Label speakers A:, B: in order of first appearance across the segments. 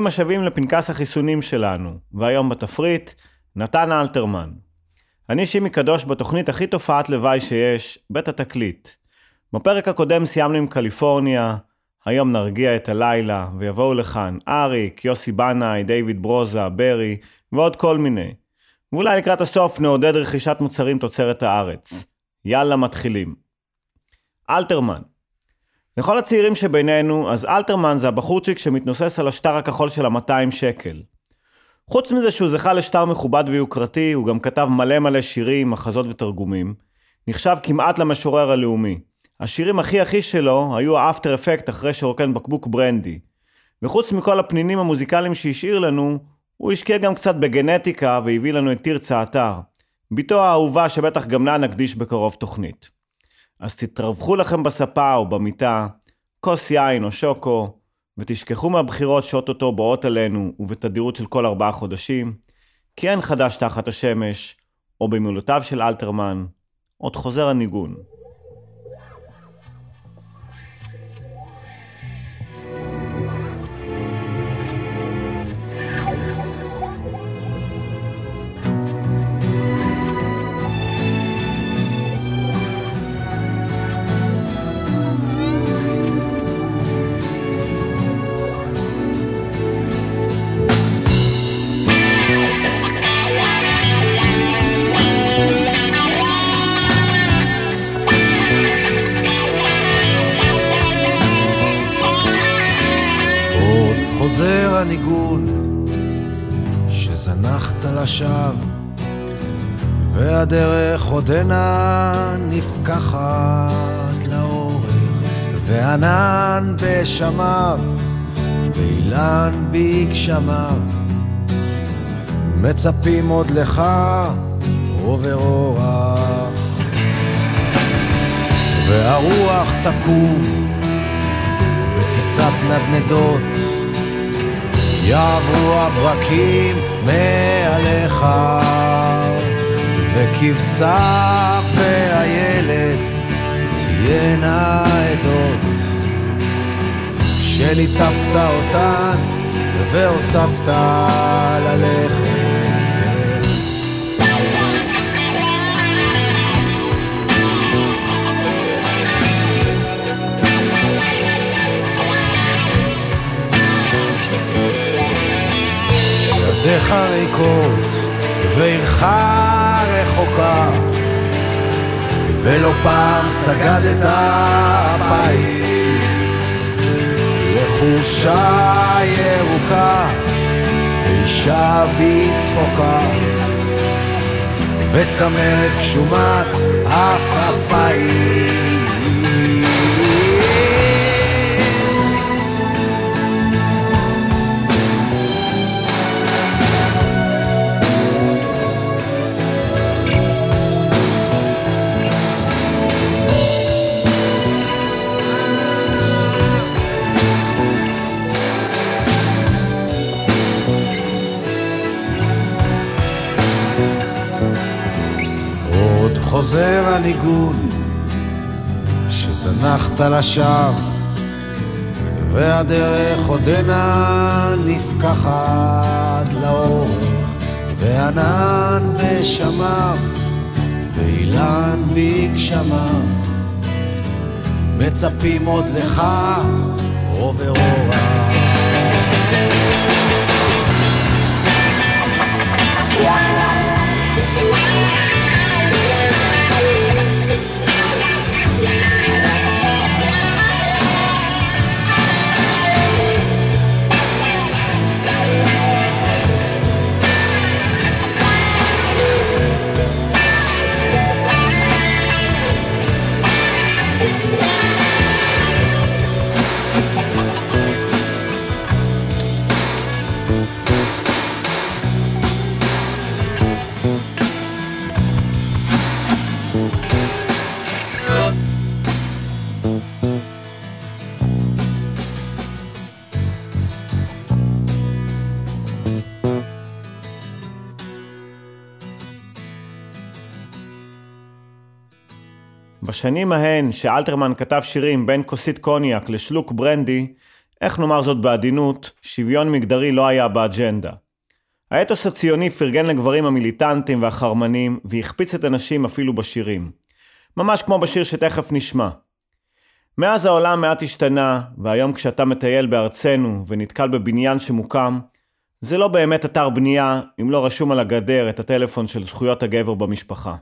A: ברוכים השבים לפנקס החיסונים שלנו, והיום בתפריט, נתן אלתרמן. אני שימי קדוש בתוכנית הכי תופעת לוואי שיש, בית התקליט. בפרק הקודם סיימנו עם קליפורניה, היום נרגיע את הלילה, ויבואו לכאן אריק, יוסי בנאי, דיוויד ברוזה, ברי, ועוד כל מיני. ואולי לקראת הסוף נעודד רכישת מוצרים תוצרת הארץ. יאללה, מתחילים. אלתרמן לכל הצעירים שבינינו, אז אלתרמן זה הבחורצ'יק שמתנוסס על השטר הכחול של ה-200 שקל. חוץ מזה שהוא זכה לשטר מכובד ויוקרתי, הוא גם כתב מלא מלא שירים, מחזות ותרגומים. נחשב כמעט למשורר הלאומי. השירים הכי הכי שלו היו האפטר אפקט אחרי שרוקן בקבוק ברנדי. וחוץ מכל הפנינים המוזיקליים שהשאיר לנו, הוא השקיע גם קצת בגנטיקה והביא לנו את תרצה אתר. בתו האהובה שבטח גם לה נקדיש בקרוב תוכנית. אז תתרווחו לכם בספה או במיטה, כוס יין או שוקו, ותשכחו מהבחירות שאו-טו-טו באות עלינו ובתדירות של כל ארבעה חודשים, כי אין חדש תחת השמש, או במילותיו של אלתרמן, עוד חוזר הניגון.
B: הניגון שזנחת לשווא והדרך עודנה נפקחת לאורך וענן בשמיו ואילן בגשמיו מצפים עוד לך עובר אורח והרוח תקום בטיסת נדנדות יעברו הברקים מעליך וכבשה ואיילת תהיינה עדות. שליטפת אותן והוספת ללכת ידיך ריקות ועירך רחוקה ולא פעם סגדת אפיים לחושה ירוקה ואישה בצחוקה וצמרת גשומת אף אפיים חוזר הניגון שזנחת לשווא והדרך עודנה נפקחת לאורך וענן בשמיו ואילן בגשמיו מצפים עוד לך עובר אורח
A: בשנים ההן שאלתרמן כתב שירים בין כוסית קוניאק לשלוק ברנדי, איך נאמר זאת בעדינות, שוויון מגדרי לא היה באג'נדה. האתוס הציוני פרגן לגברים המיליטנטים והחרמנים, והחפיץ את הנשים אפילו בשירים. ממש כמו בשיר שתכף נשמע. מאז העולם מעט השתנה, והיום כשאתה מטייל בארצנו ונתקל בבניין שמוקם, זה לא באמת אתר בנייה אם לא רשום על הגדר את הטלפון של זכויות הגבר במשפחה.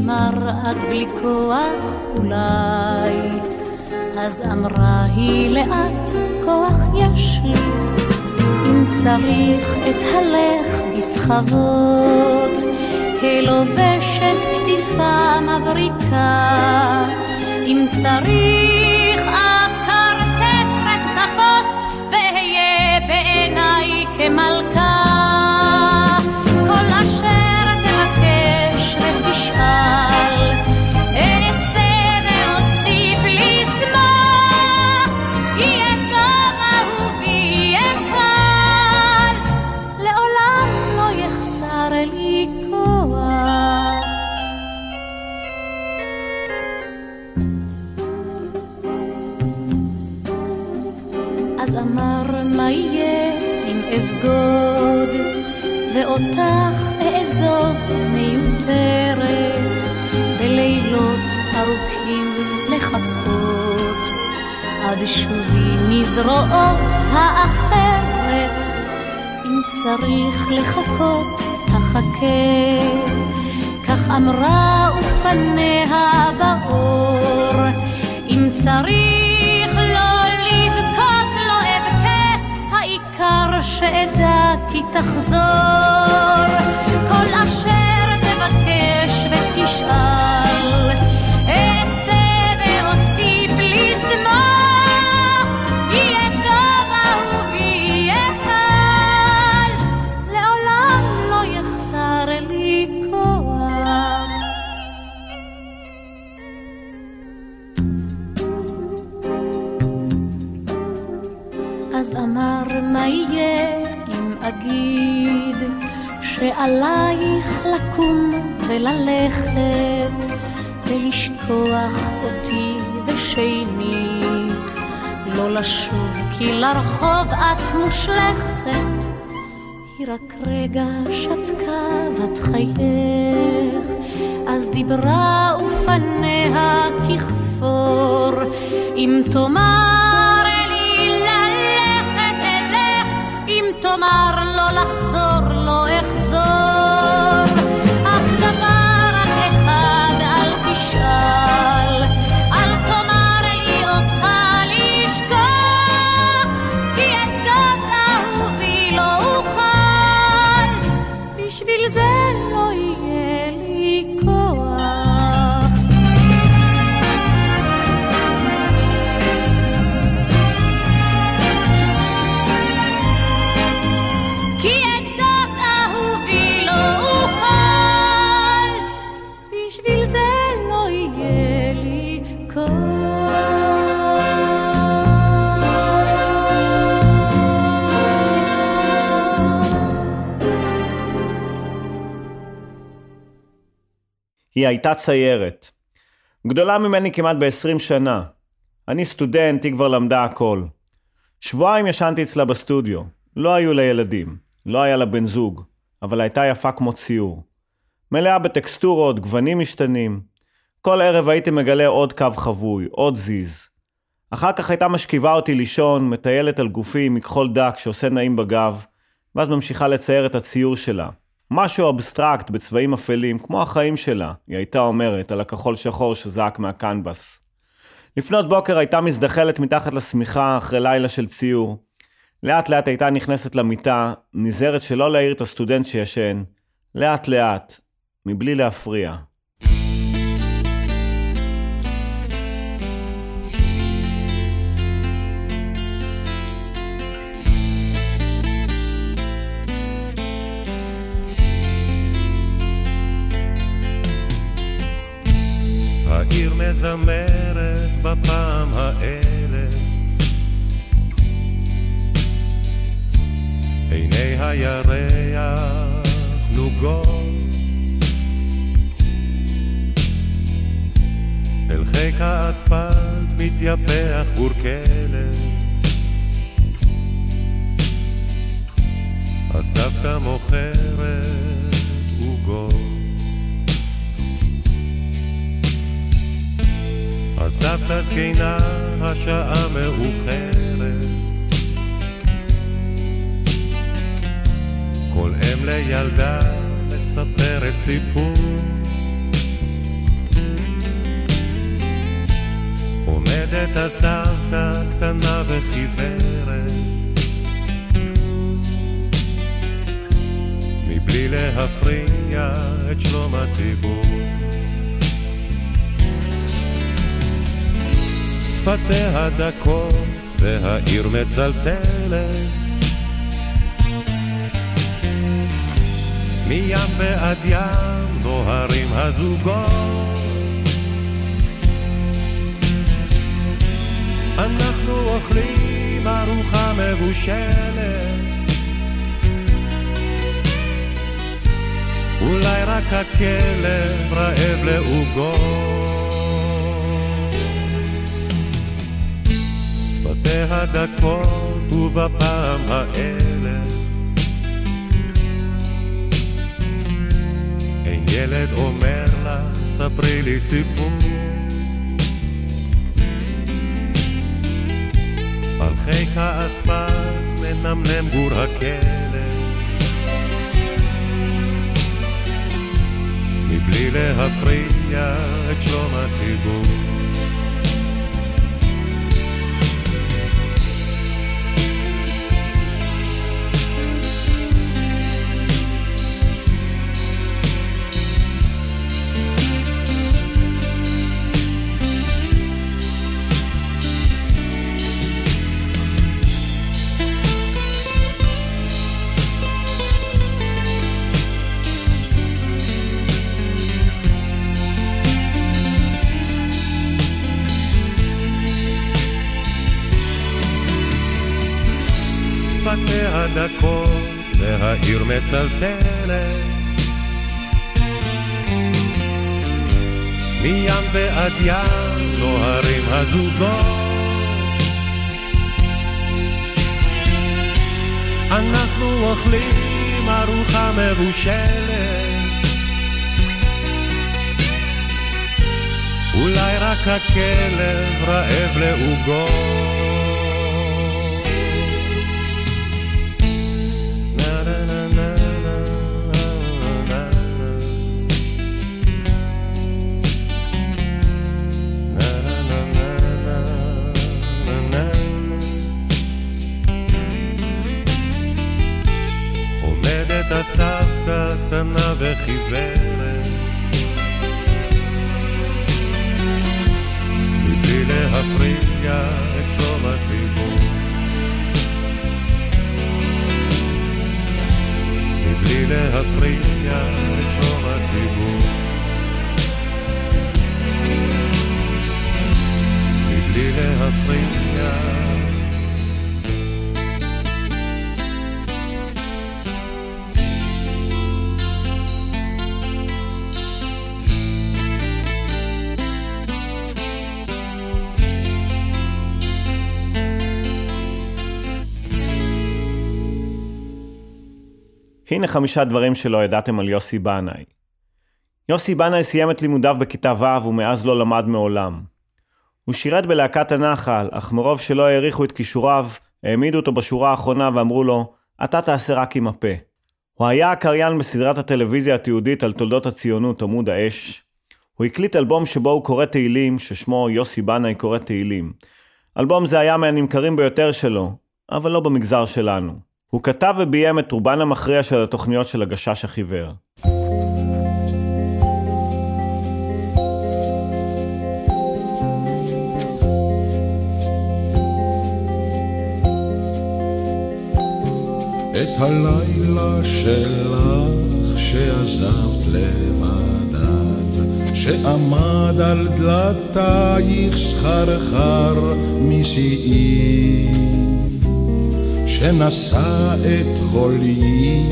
C: מראה בלי כוח אולי. אז אמרה היא לאט, כוח יש לי, אם צריך את הלך בסחבות, כלובשת כתיפה מבריקה, אם צריך אקרצף רצפות, ואהיה בעיניי כמלכה. מיותרת, בלילות ארוכים לחכות, עד שובי מזרועות האחרת, אם צריך לחכות, אחכה, כך אמרה ופניה באור, אם צריך לא לבכות לא אבכה, העיקר שאדע כי תחזור. lá. לרחוב את מושלכת. היא רק רגע שתקה בת חייך. אז דיברה ופניה ככפור. אם תאמר לי ללכת אלך אם תאמר לא לחזור
A: היא הייתה ציירת. גדולה ממני כמעט ב-20 שנה. אני סטודנט, היא כבר למדה הכל. שבועיים ישנתי אצלה בסטודיו. לא היו לה ילדים. לא היה לה בן זוג. אבל הייתה יפה כמו ציור. מלאה בטקסטורות, גוונים משתנים. כל ערב הייתי מגלה עוד קו חבוי, עוד זיז. אחר כך הייתה משכיבה אותי לישון, מטיילת על גופי מכחול דק שעושה נעים בגב, ואז ממשיכה לצייר את הציור שלה. משהו אבסטרקט בצבעים אפלים, כמו החיים שלה, היא הייתה אומרת, על הכחול שחור שזעק מהקנבס. לפנות בוקר הייתה מזדחלת מתחת לשמיכה אחרי לילה של ציור. לאט לאט הייתה נכנסת למיטה, נזהרת שלא להעיר את הסטודנט שישן, לאט לאט, מבלי להפריע.
D: העיר מזמרת בפעם האלה. עיני הירח נוגות. אל חיק האספלט מתייפח גור כלב הסבתא מוכרת עוגות הסבתא זקנה השעה מאוחרת. כל אם לילדה מספרת סיפור. עומדת הסבתא קטנה וחיוורת. מבלי להפריע את שלום הציבור שפתיה דקות והעיר מצלצלת. מים ועד ים נוהרים הזוגות. אנחנו אוכלים ארוחה מבושלת. אולי רק הכלב רעב לעוגות שפתיה דקות ובפעם האלף אין ילד אומר לה ספרי לי סיפור. על חיק האספלט מנמנם גור הכלב מבלי להפריע את שלום הציבור מצלצלת. מים ועד ים נוהרים הזוגות. אנחנו אוכלים ארוחה מבושלת. אולי רק הכלב רעב לעוגות
A: הנה חמישה דברים שלא ידעתם על יוסי בנאי. יוסי בנאי סיים את לימודיו בכיתה ו' ומאז לא למד מעולם. הוא שירת בלהקת הנחל, אך מרוב שלא העריכו את כישוריו, העמידו אותו בשורה האחרונה ואמרו לו, אתה תעשה רק עם הפה. הוא היה הקריין בסדרת הטלוויזיה התיעודית על תולדות הציונות עמוד האש. הוא הקליט אלבום שבו הוא קורא תהילים, ששמו יוסי בנאי קורא תהילים. אלבום זה היה מהנמכרים ביותר שלו, אבל לא במגזר שלנו. הוא כתב וביים את רובן המכריע של התוכניות של הגשש החיוור.
E: את הלילה שלך שעזבת לבדד, שעמד על דלתייך סחרחר משיאי, שנשא את חולי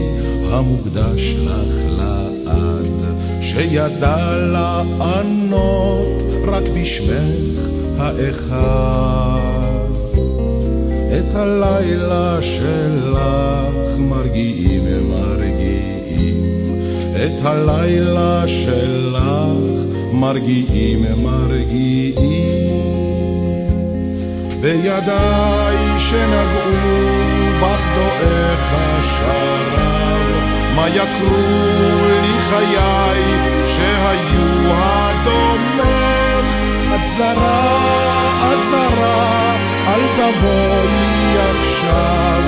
E: המוקדש לך לעד, שידע לענות רק בשמך האחד. את הלילה שלך מרגיעים מרגיעים, את הלילה שלך מרגיעים מרגיעים. בידיי שנגעו בך דועך השרב, מה יקרו לי חיי שהיו הדומך, את זרה, את זרה, אל תבואי עכשיו,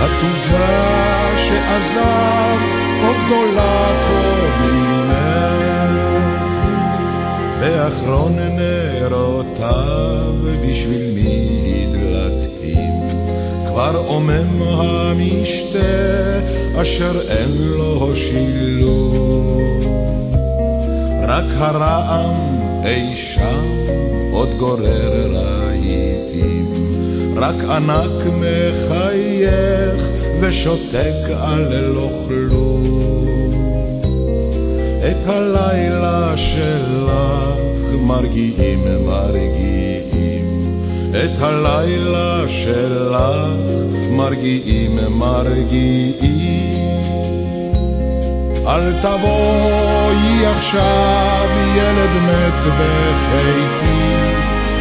E: התוגה שעזבת, כה גדולה כה ממך. באחרון נרותיו בשביל מי הדלקתים, כבר עומם המשתה אשר אין לו שילוב. רק הרעם אי שם עוד גורר רהיטים, רק ענק מחייך ושותק על לא כלום. את הלילה שלך מרגיעים מרגיעים, את הלילה שלך מרגיעים מרגיעים. אל תבואי עכשיו ילד מת בחיקי,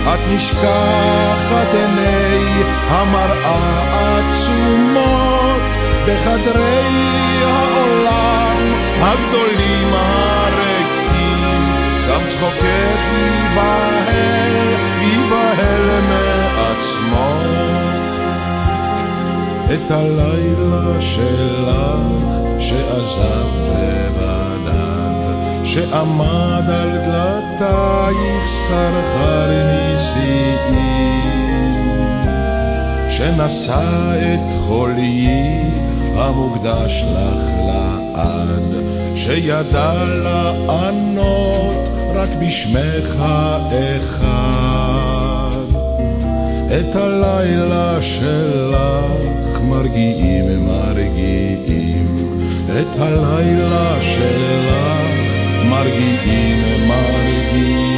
E: את נשכחת עיני המראה עצומות בחדרי העולם הגדולים הריקים, גם צחוקך ייבהל, ייבהל מעצמו. את הלילה שלך שעזבת לבדיו, שעמד על דלתייך סרחר נשיאים, שנשא את חוליי המוקדש לך לעד, שידע לענות רק בשמך האחד. את הלילה שלך מרגיעים מרגיעים, את הלילה שלך מרגיעים מרגיעים.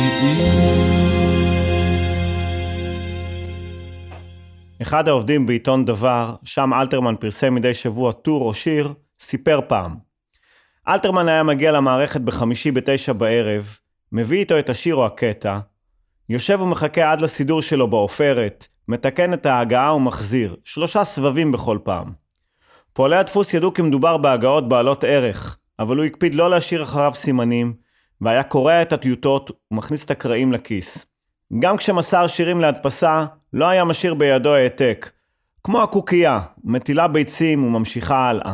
A: אחד העובדים בעיתון דבר, שם אלתרמן פרסם מדי שבוע טור או שיר, סיפר פעם. אלתרמן היה מגיע למערכת בחמישי בתשע בערב, מביא איתו את השיר או הקטע, יושב ומחכה עד לסידור שלו בעופרת, מתקן את ההגעה ומחזיר, שלושה סבבים בכל פעם. פועלי הדפוס ידעו כי מדובר בהגעות בעלות ערך, אבל הוא הקפיד לא להשאיר אחריו סימנים, והיה קורע את הטיוטות ומכניס את הקרעים לכיס. גם כשמסר שירים להדפסה, לא היה משאיר בידו העתק. כמו הקוקייה, מטילה ביצים וממשיכה הלאה.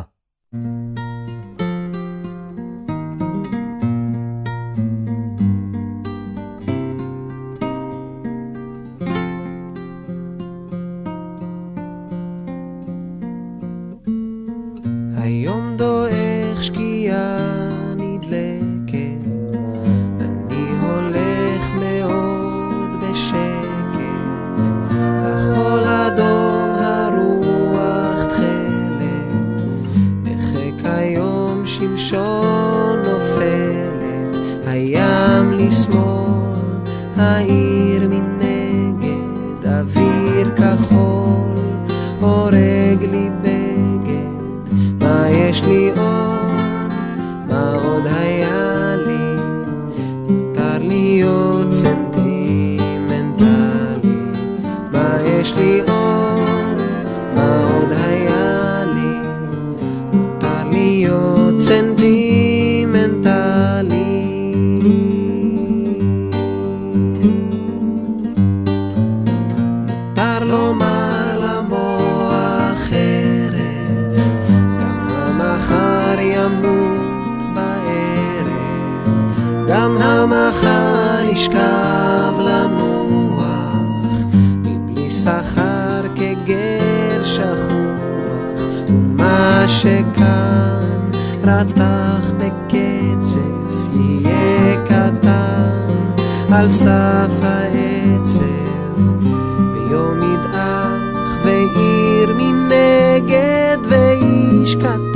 B: גם המחר ישכב לנוח, מבלי שכר כגר שכוח, ומה שכאן רתח בקצף יהיה קטן.
F: על סף העצב, ויום ידעך ועיר מנגד, ואיש קטן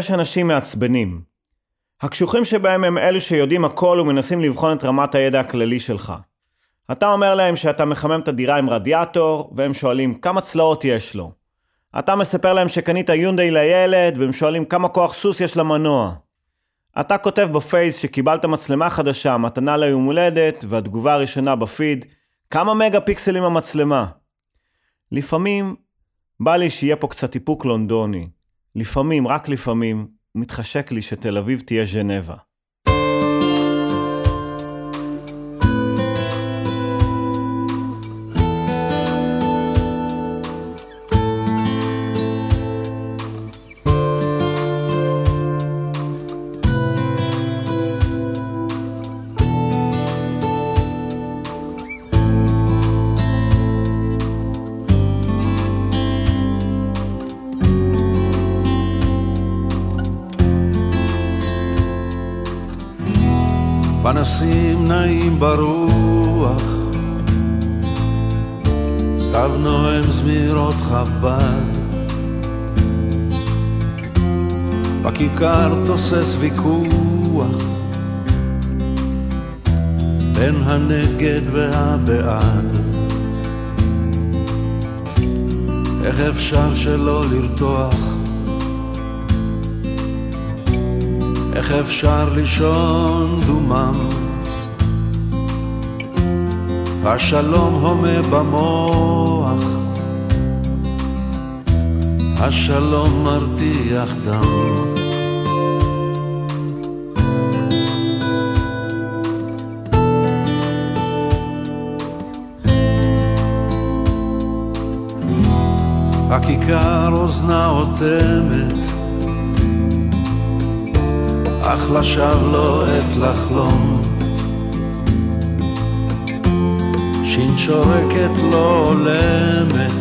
F: יש
A: אנשים מעצבנים. הקשוחים שבהם הם אלו שיודעים הכל ומנסים לבחון את רמת הידע הכללי שלך. אתה אומר להם שאתה מחמם את הדירה עם רדיאטור, והם שואלים כמה צלעות יש לו. אתה מספר להם שקנית יונדאי לילד, והם שואלים כמה כוח סוס יש למנוע. אתה כותב בפייס שקיבלת מצלמה חדשה, מתנה ליום הולדת, והתגובה הראשונה בפיד, כמה מגה פיקסלים המצלמה. לפעמים בא לי שיהיה פה קצת איפוק לונדוני. לפעמים, רק לפעמים, מתחשק לי שתל אביב תהיה ז'נבה.
G: פנסים נעים ברוח, סתיו נואם זמירות חב"ד. בכיכר תוסס ויכוח בין הנגד והבעד. איך אפשר שלא לרתוח? איך אפשר לישון דומם? השלום הומה במוח, השלום מרתיח דם. הכיכר אוזנה אוטמת אך לשווא לא עת לחלום. שין שורקת לא הולמת,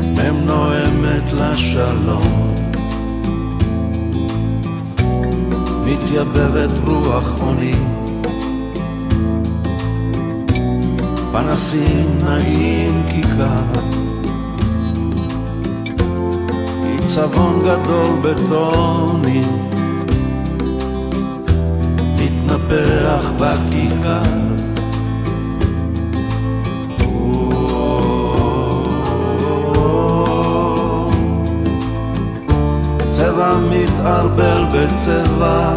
G: מם נואמת לשלום. מתייבבת רוח עוני, פנסים נעים כיכר. צבון גדול בטוני, מתנפח בכיכר. צבע מתערבל בצבע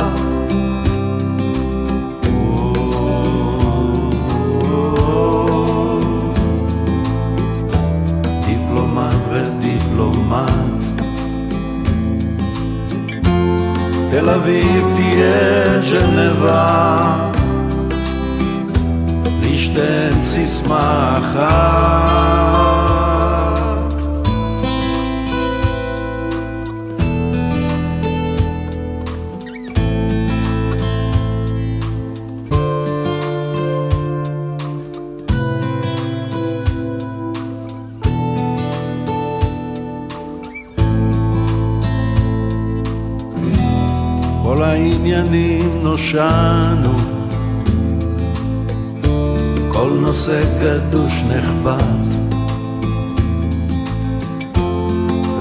G: תל אביב תהיה ז'נבה, לשתן סיסמה אחת. נושענו, כל נושא גדוש נחבט.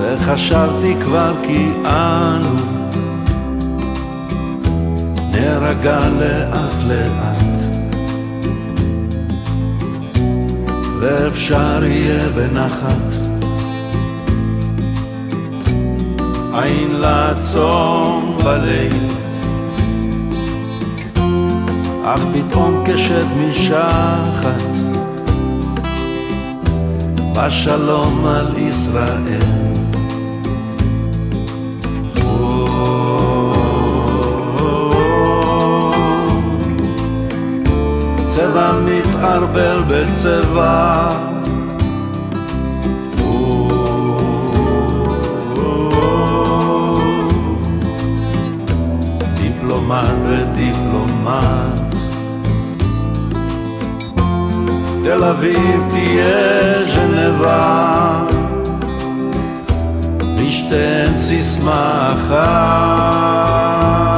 G: וחשבתי כבר כי אנו נרגע לאט לאט.
H: ואפשר יהיה בנחת עין לעצום בליל אך פתאום כשד משחת. בשלום על ישראל. צבע מתערבל בצבע דיפלומט ודיפלומט תל אביב תהיה ז'נבה. בשתיהן סיסמה אחת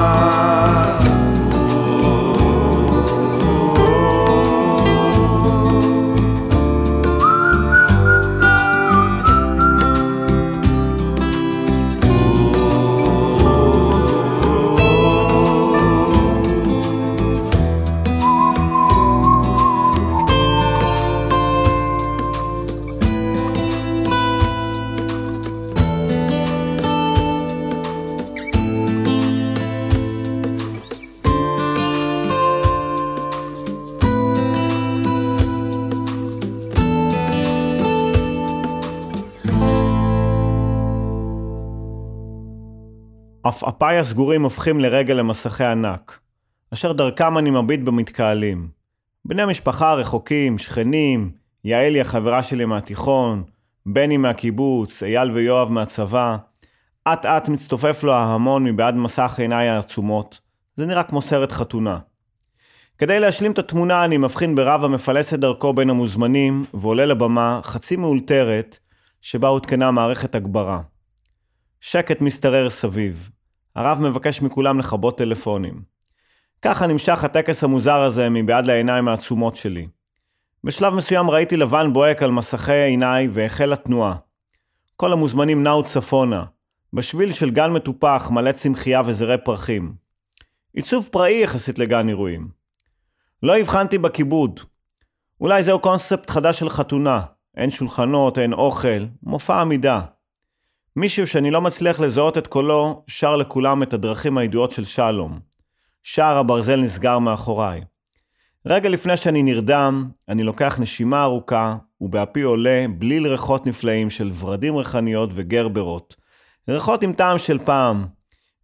A: עפעפיי הסגורים הופכים לרגל למסכי ענק, אשר דרכם אני מביט במתקהלים. בני המשפחה הרחוקים, שכנים, יעלי החברה שלי מהתיכון, בני מהקיבוץ, אייל ויואב מהצבא, אט אט מצטופף לו ההמון מבעד מסך עיניי העצומות. זה נראה כמו סרט חתונה. כדי להשלים את התמונה אני מבחין ברב המפלס את דרכו בין המוזמנים ועולה לבמה חצי מאולתרת שבה הותקנה מערכת הגברה. שקט משתרר סביב. הרב מבקש מכולם לכבות טלפונים. ככה נמשך הטקס המוזר הזה מבעד לעיניים העצומות שלי. בשלב מסוים ראיתי לבן בוהק על מסכי עיניי והחלה תנועה. כל המוזמנים נעו צפונה, בשביל של גן מטופח מלא צמחייה וזרי פרחים. עיצוב פראי יחסית לגן אירועים. לא הבחנתי בכיבוד. אולי זהו קונספט חדש של חתונה, אין שולחנות, אין אוכל, מופע עמידה. מישהו שאני לא מצליח לזהות את קולו, שר לכולם את הדרכים הידועות של שלום. שער הברזל נסגר מאחוריי. רגע לפני שאני נרדם, אני לוקח נשימה ארוכה, ובאפי עולה בליל ריחות נפלאים של ורדים ריחניות וגרברות. ריחות עם טעם של פעם,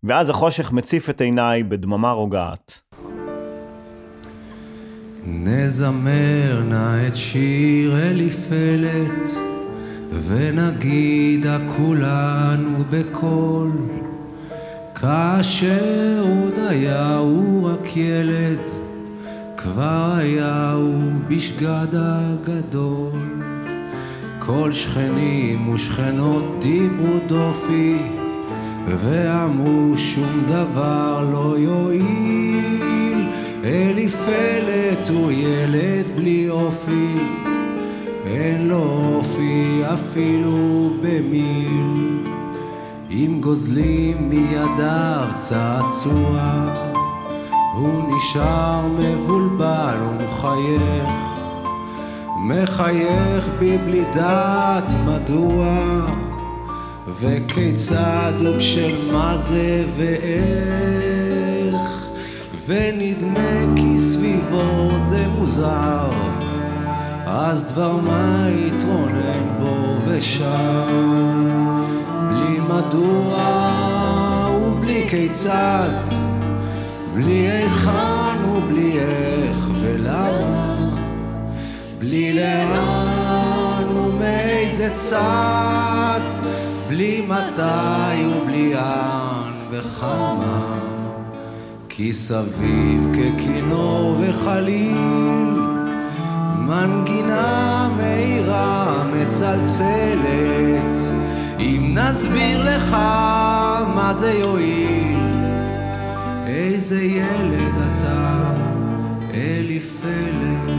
A: ואז החושך מציף את עיניי בדממה רוגעת.
B: נזמר נא את שיר אליפלת ונגידה כולנו בקול, כאשר עוד היה הוא רק ילד, כבר היה הוא בשגד הגדול. כל שכנים ושכנות דיברו דופי, ואמרו שום דבר לא יועיל, אליפלת הוא ילד בלי אופי. אין לו אופי אפילו במיל. אם גוזלים מידיו צעצוע, הוא נשאר מבולבל ומחייך. מחייך בי בלי דעת מדוע, וכיצד ובשל מה זה ואיך, ונדמה כי סביבו זה מוזר. אז דבר מה יתרונן בו ושם, בלי מדוע ובלי כיצד, בלי היכן ובלי איך ולמה, בלי לאן ומאיזה צד, בלי מתי ובלי לאן וכמה, כי סביב ככינור וחליל מנגינה מהירה מצלצלת. אם נסביר לך מה זה יועיל איזה ילד אתה אליפלת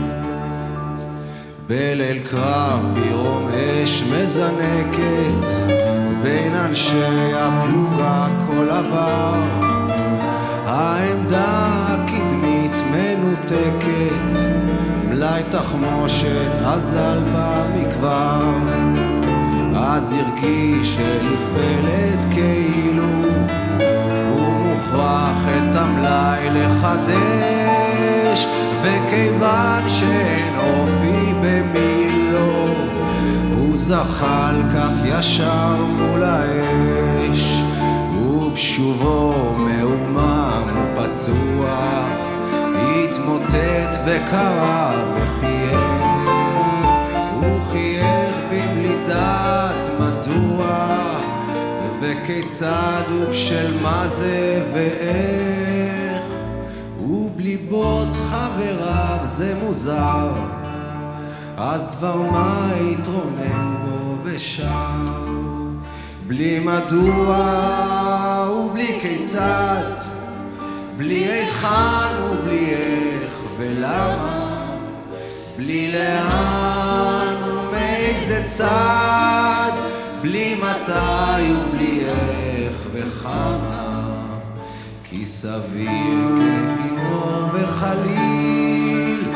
B: בליל קרב בירום אש מזנקת בין אנשי הפלוגה כל עבר. העמדה הקדמית מנותקת אולי תחמושת אזל במקבר אז הרגיש אליפלת כאילו הוא מוכרח את המלאי לחדש. וכיוון שאין אופי במילו הוא זחל כך ישר מול האש. ובשובו מעומם ופצוע התמוטט וקרא וחייך הוא חייך מבלי דעת מדוע וכיצד ובשל מה זה ואיך ובלי בוט חבריו זה מוזר אז דבר מה התרונן בו ושר בלי מדוע ובלי כיצד בלי היכן ובלי איך ולמה? בלי לאן ומאיזה צד בלי מתי ובלי איך וכמה? כי סביר כחימו וחליל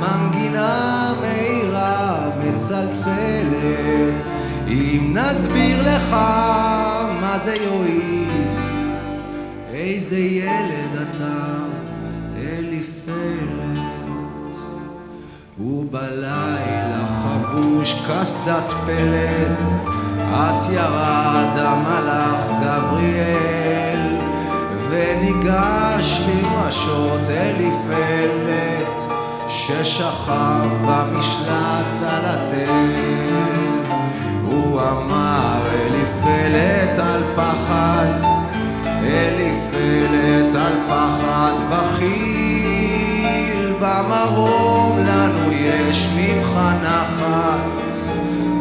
B: מנגינה מהירה מצלצלת. אם נסביר לך מה זה יועיל איזה ילד אתה ובלילה חבוש קסדת פלד את ירד המלאך גבריאל וניגש למשות אליפלת ששכב במשלט על התל. הוא אמר אליפלת על פחד אליפלת על פחד וחיל במרום לנו יש ממך נחת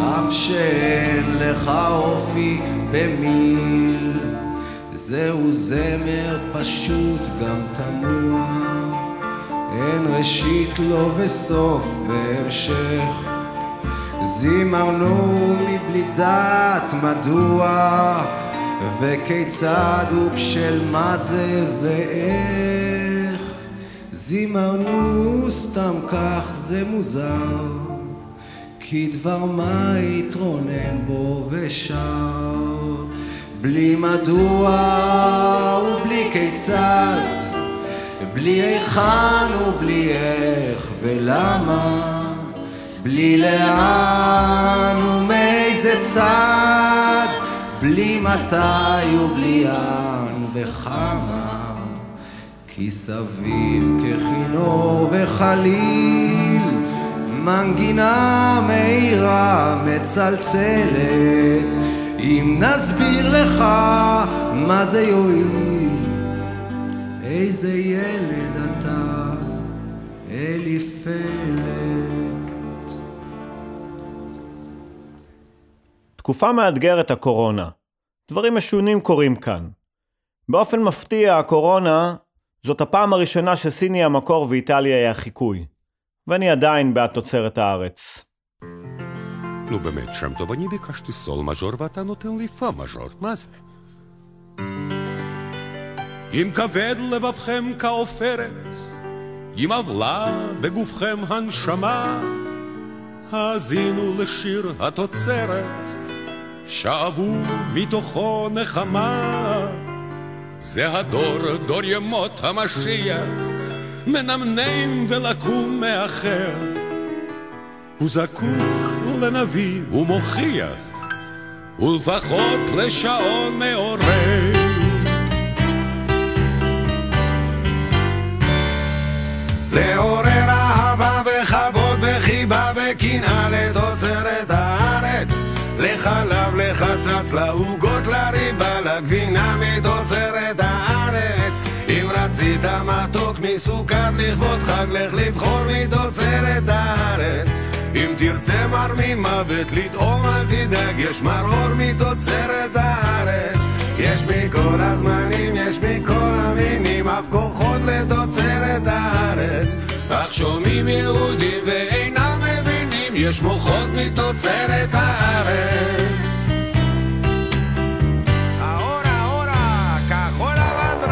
B: אף שאין לך אופי במיל. זהו זמר פשוט גם תמוה. אין ראשית לו וסוף והמשך. זימרנו מבלי דעת מדוע וכיצד ובשל מה זה ואיך זימרנו סתם כך זה מוזר כי דבר מה התרונן בו ושר בלי מדוע ובלי כיצד? בלי היכן ובלי איך ולמה? בלי לאן ומאיזה צד בלי מתי ובלי לאן וכמה כי סביב ככינור וחליל מנגינה מהירה מצלצלת אם נסביר לך מה זה יועיל איזה ילד אתה אליפלת
A: תקופה מאתגרת הקורונה. דברים משונים קורים כאן. באופן מפתיע, הקורונה זאת הפעם הראשונה שסין היא המקור ואיטליה היא החיקוי. ואני עדיין בעד תוצרת הארץ.
I: נו באמת, שם טוב, אני ביקשתי סול מז'ור ואתה נותן לי פה מז'ור, מה זה? אם כבד לבבכם כעופרת, אם עוולה בגופכם הנשמה, האזינו לשיר התוצרת, שאבו מתוכו נחמה. זה הדור, דור ימות המשיח, מנמנם ולקום מאחר. הוא זקוק לנביא ומוכיח, ולפחות לשעון מעורר.
B: לעורר אהבה וכבוד וחיבה וקנאה לתוצרת הארץ לחלב, לחצץ, לעוגות, לריבה, לגבינה מתוצרת הארץ. אם רצית מתוק מסוכר לכבוד חג, לך לבחור מתוצרת הארץ. אם תרצה מר ממוות לטעום אל תדאג, יש מרור מתוצרת הארץ. יש מכל הזמנים, יש מכל המינים, אף כוחות לתוצרת הארץ. אך שומעים יהודים ואינם חיים יש מוחות מתוצרת הארץ. האורה, אורה, כחול לבן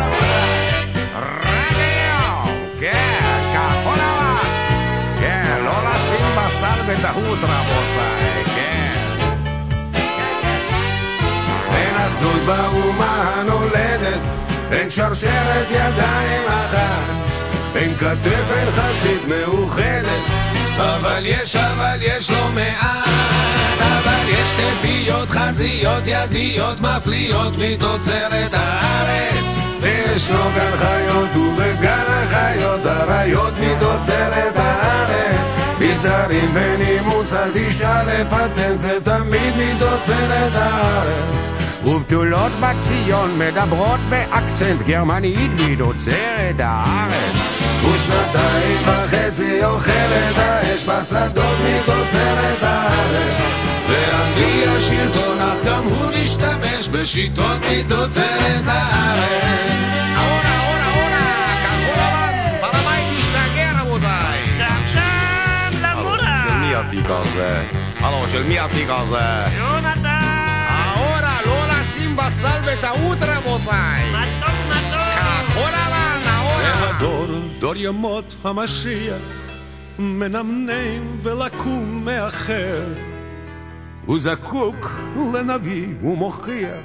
B: רדיו, כן, כחול לבן. כן, לא לשים בשר בטעות רבותיי, כן.
I: אין אחדות באומה הנולדת, אין שרשרת ידיים אחת. אין כתף, אין חזית מאוחדת. אבל יש, אבל יש לא מעט, אבל יש תפיות, חזיות, ידיות, מפליאות מתוצרת הארץ. וישנו גן חיות ובגן החיות, אריות מתוצרת הארץ. מסדרים בנימוס, אל תשאל לפטנט, זה תמיד מתוצרת הארץ. ובתולות בציון מדברות באקצנט גרמנית מתוצרת הארץ. ושנתיים וחצי אוכלת האש בשדות מתוצרת הארץ. ואנגליה שלטון, אך גם הוא משתמש בשיטות מתוצרת הארץ.
C: של מי התיק הזה? הלו, של מי התיק הזה?
J: האורה, לא לשים בסל בטעות רבותיי. כחול לבן,
D: זה
J: האורה.
D: הדור, דור ימות המשיח, מנמנם ולקום מאחר. הוא זקוק לנביא ומוכיח.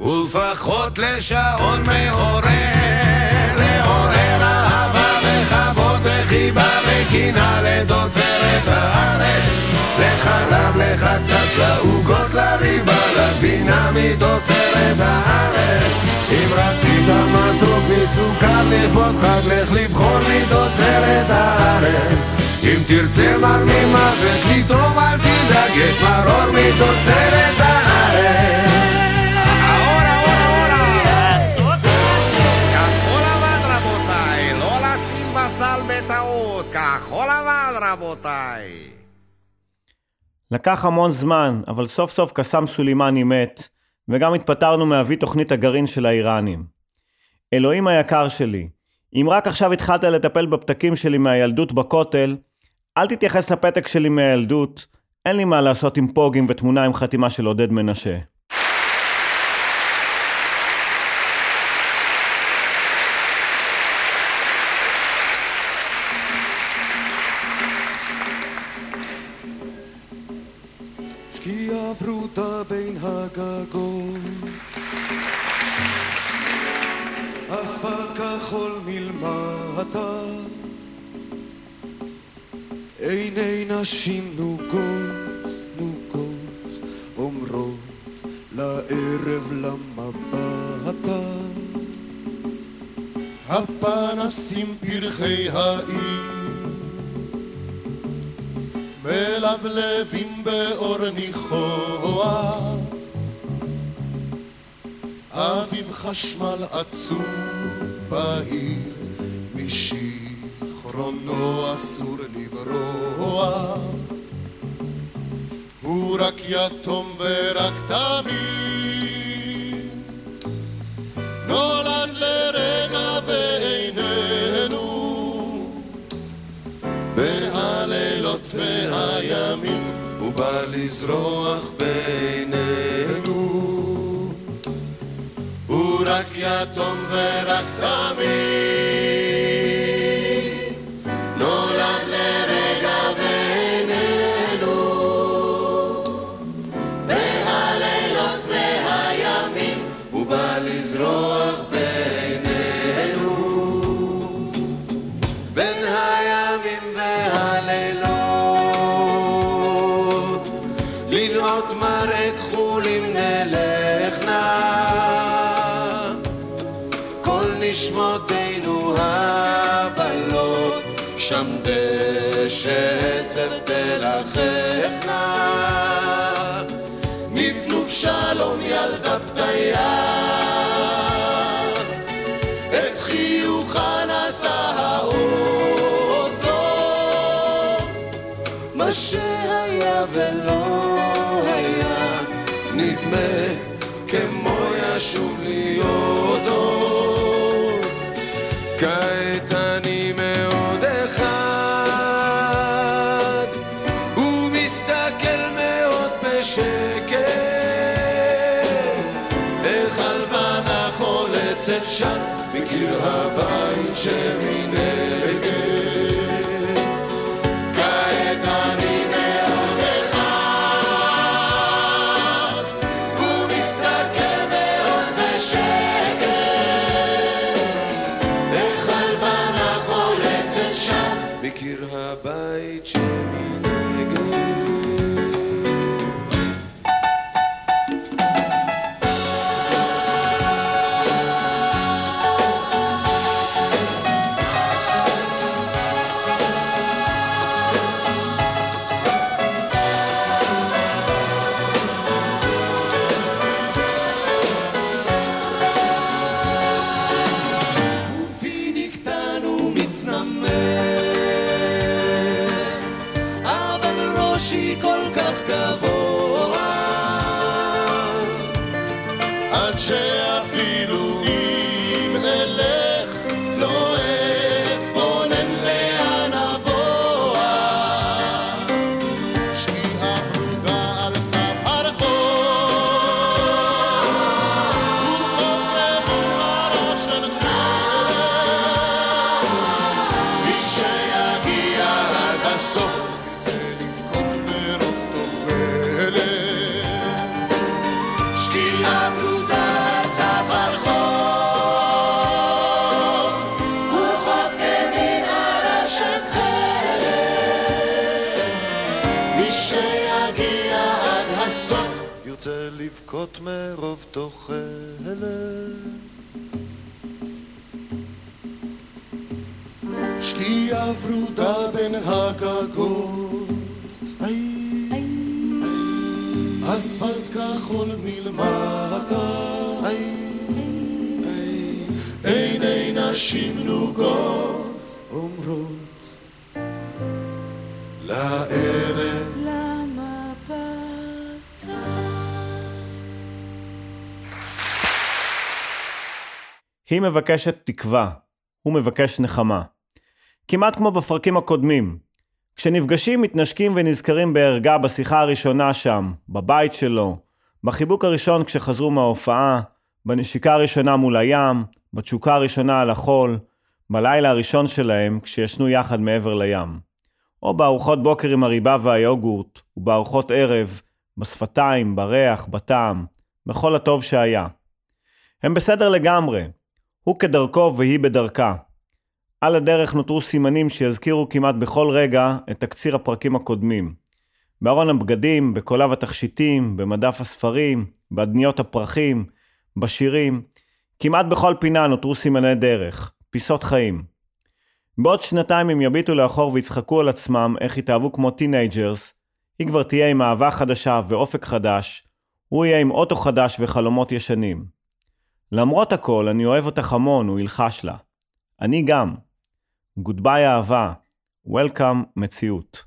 I: ולפחות לשעון מעורר, לעורר אהבה וכבוד וחיבה וקנאה לתוצרת הארץ. לחלב, לחצץ, לעוגות, לריבה, לגבינה מתוצרת הארץ. אם רצית מתוק מסוכר לכבוד חג, לך לבחור מתוצרת הארץ. אם תרצה מר ממוות, לטעום אל תדאג, יש מרור מתוצרת הארץ.
J: כחול לבן רבותיי,
A: לקח המון זמן, אבל סוף סוף קסאם סולימני מת, וגם התפטרנו מאבי תוכנית הגרעין של האיראנים. אלוהים היקר שלי, אם רק עכשיו התחלת לטפל בפתקים שלי מהילדות בכותל, אל תתייחס לפתק שלי מהילדות, אין לי מה לעשות עם פוגים ותמונה עם חתימה של עודד מנשה.
H: מלמטה עיני נשים נוגות, נוגות אומרות לערב למבטה הפנסים פרחי העיר מלבלבים באור ניחוח אביב חשמל עצוב בהיר משיכרונו אסור לברוח. הוא רק יתום ורק תמים. נולד לרגע ואיננו. בין הלילות והימים הוא בא לזרוח בינינו רק יתום ורק תמים. נולד לרגע ואיננו. בין הלילות והימים הוא בא לזרוח דשא עשב תלחכנה נפנוף שלום ילדה פתיה. את חיוכה נשא האוטו. מה שהיה ולא חולצת שם מקיר הבית שמנגד כעת
E: ירצה לבכות מרוב תוחלת. שקיעה ורודה בין הגגות. אספלט כחול מלמטה. עיני נשים נוגות. אומרות לערב
A: היא מבקשת תקווה, הוא מבקש נחמה. כמעט כמו בפרקים הקודמים. כשנפגשים, מתנשקים ונזכרים בערגה בשיחה הראשונה שם, בבית שלו, בחיבוק הראשון כשחזרו מההופעה, בנשיקה הראשונה מול הים, בתשוקה הראשונה על החול, בלילה הראשון שלהם כשישנו יחד מעבר לים. או בארוחות בוקר עם הריבה והיוגורט, ובארוחות ערב, בשפתיים, בריח, בטעם, בכל הטוב שהיה. הם בסדר לגמרי, הוא כדרכו והיא בדרכה. על הדרך נותרו סימנים שיזכירו כמעט בכל רגע את תקציר הפרקים הקודמים. בארון הבגדים, בקולב התכשיטים, במדף הספרים, באדניות הפרחים, בשירים, כמעט בכל פינה נותרו סימני דרך, פיסות חיים. בעוד שנתיים הם יביטו לאחור ויצחקו על עצמם איך התאהבו כמו teenagers, היא כבר תהיה עם אהבה חדשה ואופק חדש, הוא יהיה עם אוטו חדש וחלומות ישנים. למרות הכל, אני אוהב אותך המון, הוא ילחש לה. אני גם. goodbye אהבה. welcome מציאות.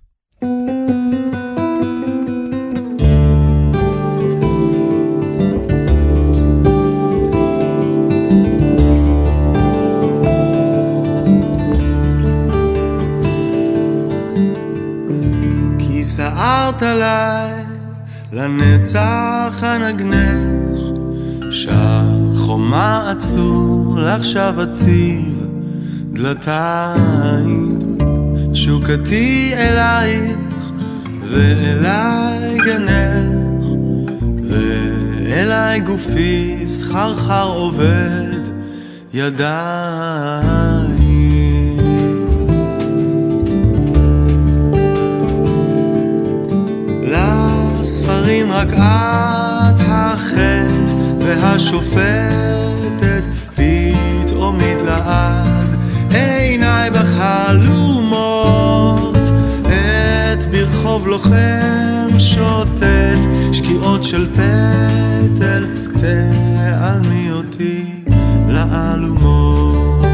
K: כי סערת עליי לנצח הנגנך שהחומה עצור לעכשיו אציב דלתיים? תשוקתי אלייך ואליי גנך ואליי גופי סחרחר עובד ידיים. לספרים רק את החטא והשופטת פתאום מתלעד עיניי בחלומות את ברחוב לוחם שוטט שקיעות של פטל תעלמי אותי לאלומות.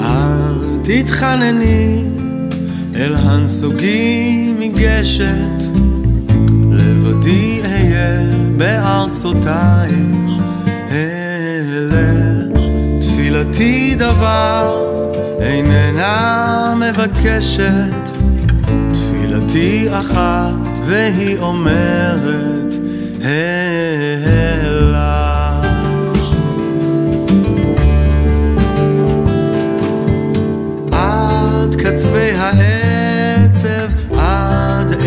K: אל תתחנני אל הנסוגים מגשת לבדי אהיה בארצותייך אלך. תפילתי דבר איננה מבקשת. תפילתי אחת והיא אומרת אלך. קצווי העצב,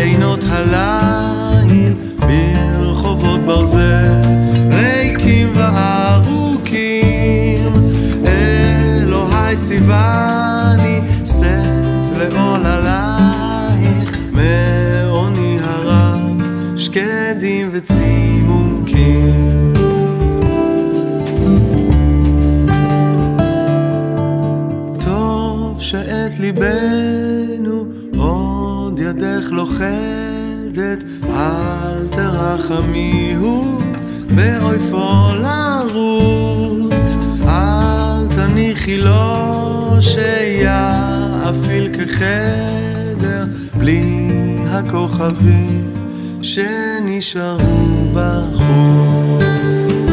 K: עד עינות הליל, ברחובות ברזל, ריקים וארוכים. אלוהי ציווני, שאת לעול עלייך, מעוני הרב, שקדים וצימוקים. טוב שאת עוד ידך לוכדת, אל תרחמיהו באויפו לרוץ, אל תניחי לו שיאפיל כחדר בלי הכוכבים שנשארו בחוץ.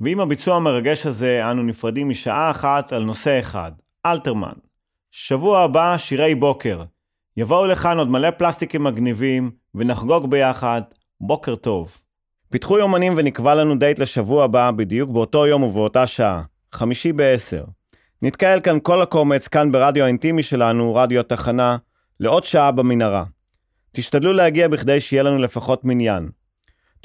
A: ועם הביצוע המרגש הזה אנו נפרדים משעה אחת על נושא אחד, אלתרמן. שבוע הבא שירי בוקר. יבואו לכאן עוד מלא פלסטיקים מגניבים ונחגוג ביחד. בוקר טוב. פיתחו יומנים ונקבע לנו דייט לשבוע הבא בדיוק באותו יום ובאותה שעה, חמישי בעשר. נתקהל כאן כל הקומץ כאן ברדיו האינטימי שלנו, רדיו התחנה, לעוד שעה במנהרה. תשתדלו להגיע בכדי שיהיה לנו לפחות מניין.